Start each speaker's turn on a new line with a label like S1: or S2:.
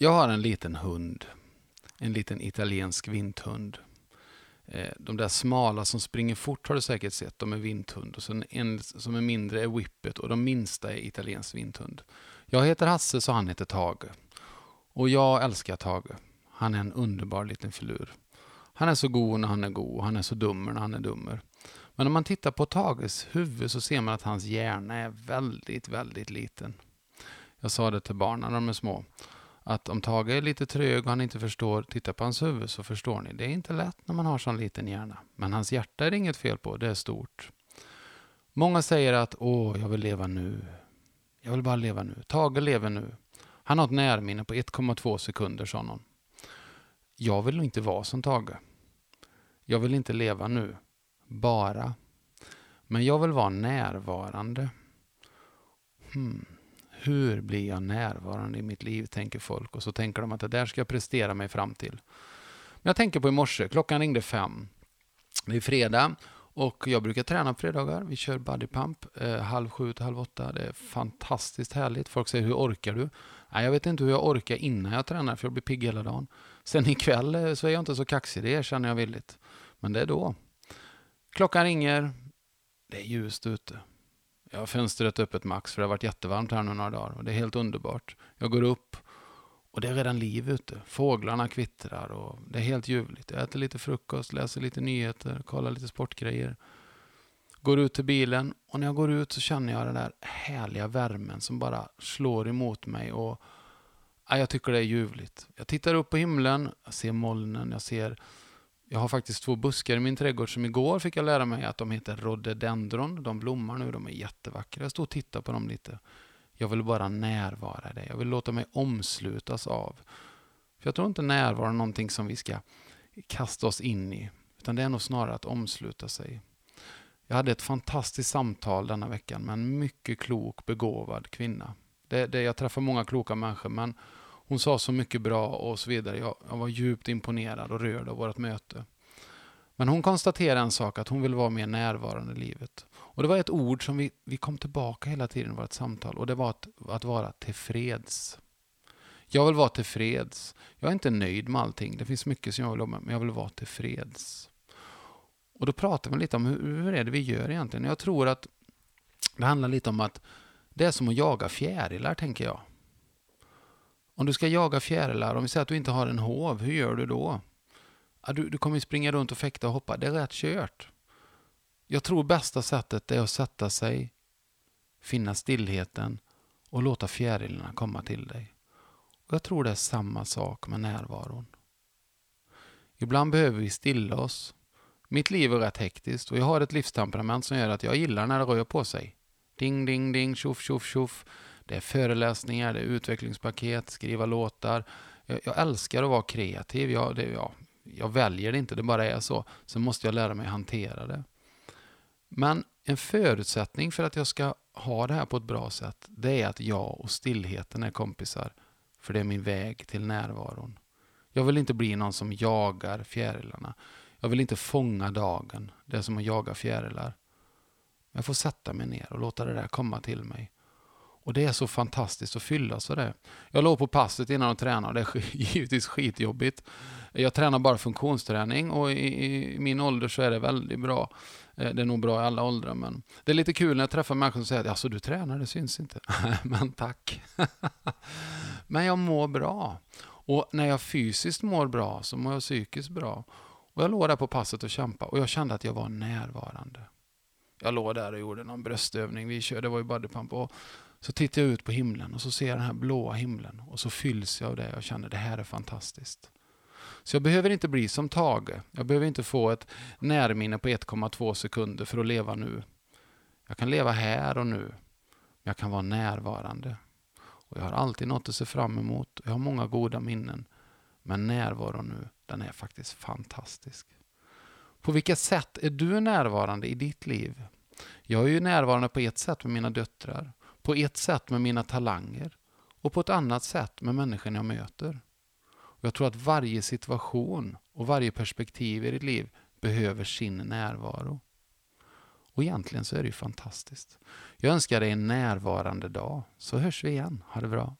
S1: Jag har en liten hund. En liten italiensk vinthund. Eh, de där smala som springer fort har du säkert sett. De är vinthund. Och sen en som är mindre är whippet och de minsta är italiensk vinthund. Jag heter Hasse så han heter Tage. Och jag älskar Tage. Han är en underbar liten filur. Han är så god när han är god och han är så dummer när han är dummer. Men om man tittar på Tages huvud så ser man att hans hjärna är väldigt, väldigt liten. Jag sa det till barnen när de är små att om Tage är lite trög och han inte förstår, titta på hans huvud så förstår ni. Det är inte lätt när man har sån liten hjärna. Men hans hjärta är det inget fel på, det är stort. Många säger att åh, jag vill leva nu. Jag vill bara leva nu. Tage lever nu. Han har ett närminne på 1,2 sekunder, sa någon. Jag vill nog inte vara som Tage. Jag vill inte leva nu. Bara. Men jag vill vara närvarande. Hmm hur blir jag närvarande i mitt liv, tänker folk. Och så tänker de att det där ska jag prestera mig fram till. Men jag tänker på i morse, klockan ringde fem. Det är fredag och jag brukar träna på fredagar. Vi kör bodypump eh, halv sju till halv åtta. Det är fantastiskt härligt. Folk säger, hur orkar du? Nej, jag vet inte hur jag orkar innan jag tränar, för jag blir pigg hela dagen. Sen ikväll eh, så är jag inte så kaxig, det erkänner jag villigt. Men det är då. Klockan ringer. Det är ljust ute. Jag har fönstret öppet max för det har varit jättevarmt här nu några dagar och det är helt underbart. Jag går upp och det är redan liv ute. Fåglarna kvittrar och det är helt ljuvligt. Jag äter lite frukost, läser lite nyheter, kollar lite sportgrejer. Går ut till bilen och när jag går ut så känner jag den där härliga värmen som bara slår emot mig och ja, jag tycker det är ljuvligt. Jag tittar upp på himlen, jag ser molnen, jag ser jag har faktiskt två buskar i min trädgård som igår fick jag lära mig att de heter rhododendron. De blommar nu, de är jättevackra. Jag står och tittar på dem lite. Jag vill bara närvara det. Jag vill låta mig omslutas av. För Jag tror inte närvaro är någonting som vi ska kasta oss in i. Utan det är nog snarare att omsluta sig. Jag hade ett fantastiskt samtal denna veckan med en mycket klok, begåvad kvinna. Det, det, jag träffar många kloka människor, men hon sa så mycket bra och så vidare. Jag, jag var djupt imponerad och rörd av vårt möte. Men hon konstaterade en sak, att hon vill vara mer närvarande i livet. Och det var ett ord som vi, vi kom tillbaka hela tiden i vårt samtal och det var att, att vara tillfreds. Jag vill vara tillfreds. Jag är inte nöjd med allting. Det finns mycket som jag vill jobba med, men jag vill vara tillfreds. Och då pratar vi lite om hur, hur är det vi gör egentligen. Jag tror att det handlar lite om att det är som att jaga fjärilar, tänker jag. Om du ska jaga fjärilar, om vi säger att du inte har en hov, hur gör du då? Ja, du, du kommer springa runt och fäkta och hoppa. Det är rätt kört. Jag tror bästa sättet är att sätta sig, finna stillheten och låta fjärilarna komma till dig. Och Jag tror det är samma sak med närvaron. Ibland behöver vi stilla oss. Mitt liv är rätt hektiskt och jag har ett livstemperament som gör att jag gillar när det rör på sig. Ding, ding, ding, tjoff, tjoff, tjoff. Det är föreläsningar, det är utvecklingspaket, skriva låtar. Jag, jag älskar att vara kreativ. Jag, det, ja, jag väljer det inte, det bara är så. Sen måste jag lära mig hantera det. Men en förutsättning för att jag ska ha det här på ett bra sätt, det är att jag och stillheten är kompisar. För det är min väg till närvaron. Jag vill inte bli någon som jagar fjärilarna. Jag vill inte fånga dagen. Det är som att jaga fjärilar. Jag får sätta mig ner och låta det där komma till mig. Och det är så fantastiskt att fyllas av det. Jag låg på passet innan och tränade och det är givetvis skitjobbigt. Jag tränar bara funktionsträning och i, i, min ålder så är det väldigt bra. Eh, det är nog bra i alla åldrar men det är lite kul när jag träffar människor som säger att alltså, du tränar, det syns inte. men tack. men jag mår bra. Och när jag fysiskt mår bra så mår jag psykiskt bra. Och jag låg där på passet och kämpade och jag kände att jag var närvarande. Jag låg där och gjorde någon bröstövning. Vi körde, det var ju bodypump. Och så tittar jag ut på himlen och så ser jag den här blåa himlen och så fylls jag av det och känner det här är fantastiskt. Så jag behöver inte bli som Tage. Jag behöver inte få ett närminne på 1,2 sekunder för att leva nu. Jag kan leva här och nu. Men jag kan vara närvarande. Och Jag har alltid något att se fram emot. Jag har många goda minnen. Men närvaron nu, den är faktiskt fantastisk. På vilket sätt är du närvarande i ditt liv? Jag är ju närvarande på ett sätt med mina döttrar. På ett sätt med mina talanger och på ett annat sätt med människan jag möter. Och jag tror att varje situation och varje perspektiv i ditt liv behöver sin närvaro. Och egentligen så är det ju fantastiskt. Jag önskar dig en närvarande dag, så hörs vi igen. Ha det bra.